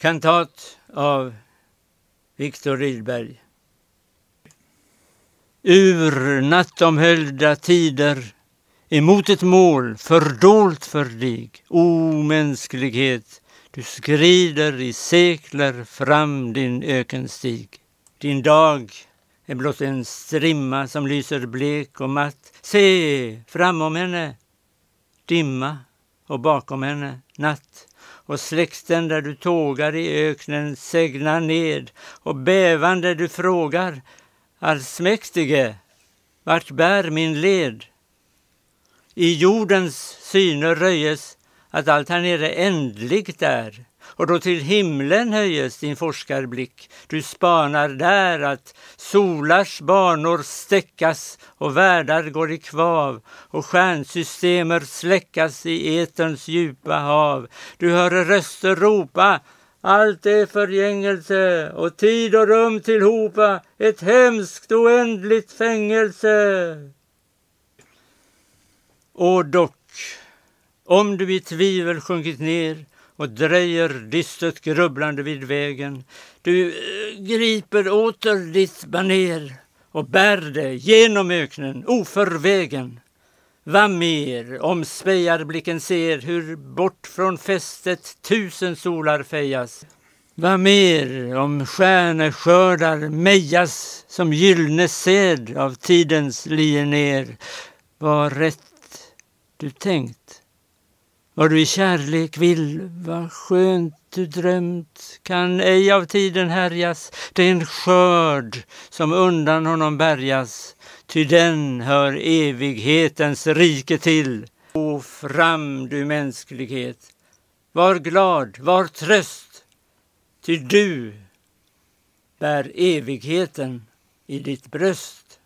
Kantat av Viktor Rydberg. Ur nattomhöljda tider emot ett mål fördolt för dig, omänsklighet. Du skrider i sekler fram din ökenstig. Din dag är blott en strimma som lyser blek och matt. Se, framom henne, dimma och bakom henne natt och släkten där du tågar i öknen segnar ned och bävande du frågar Allsmäktige, vart bär min led? I jordens syner röjes att allt här nere ändligt är och då till himlen höjes din forskarblick. Du spanar där att solars banor stäckas och världar går i kvav och stjärnsystemer släckas i eterns djupa hav. Du hör röster ropa allt är förgängelse och tid och rum tillhopa ett hemskt oändligt fängelse. Och dock, om du i tvivel sjunkit ner och dröjer dystert grubblande vid vägen, du eh, griper åter ditt baner och bär det genom öknen oförvägen. Vad mer om spejarblicken ser hur bort från fästet tusen solar fejas. Vad mer om stjärneskördar mejas som gyllne sed av tidens lier ner. Vad rätt du tänkt, vad du i kärlek vill, vad skönt du drömt, kan ej av tiden härjas. Det är en skörd som undan honom bärgas, ty den hör evighetens rike till. O fram du mänsklighet, var glad, var tröst, ty du bär evigheten i ditt bröst.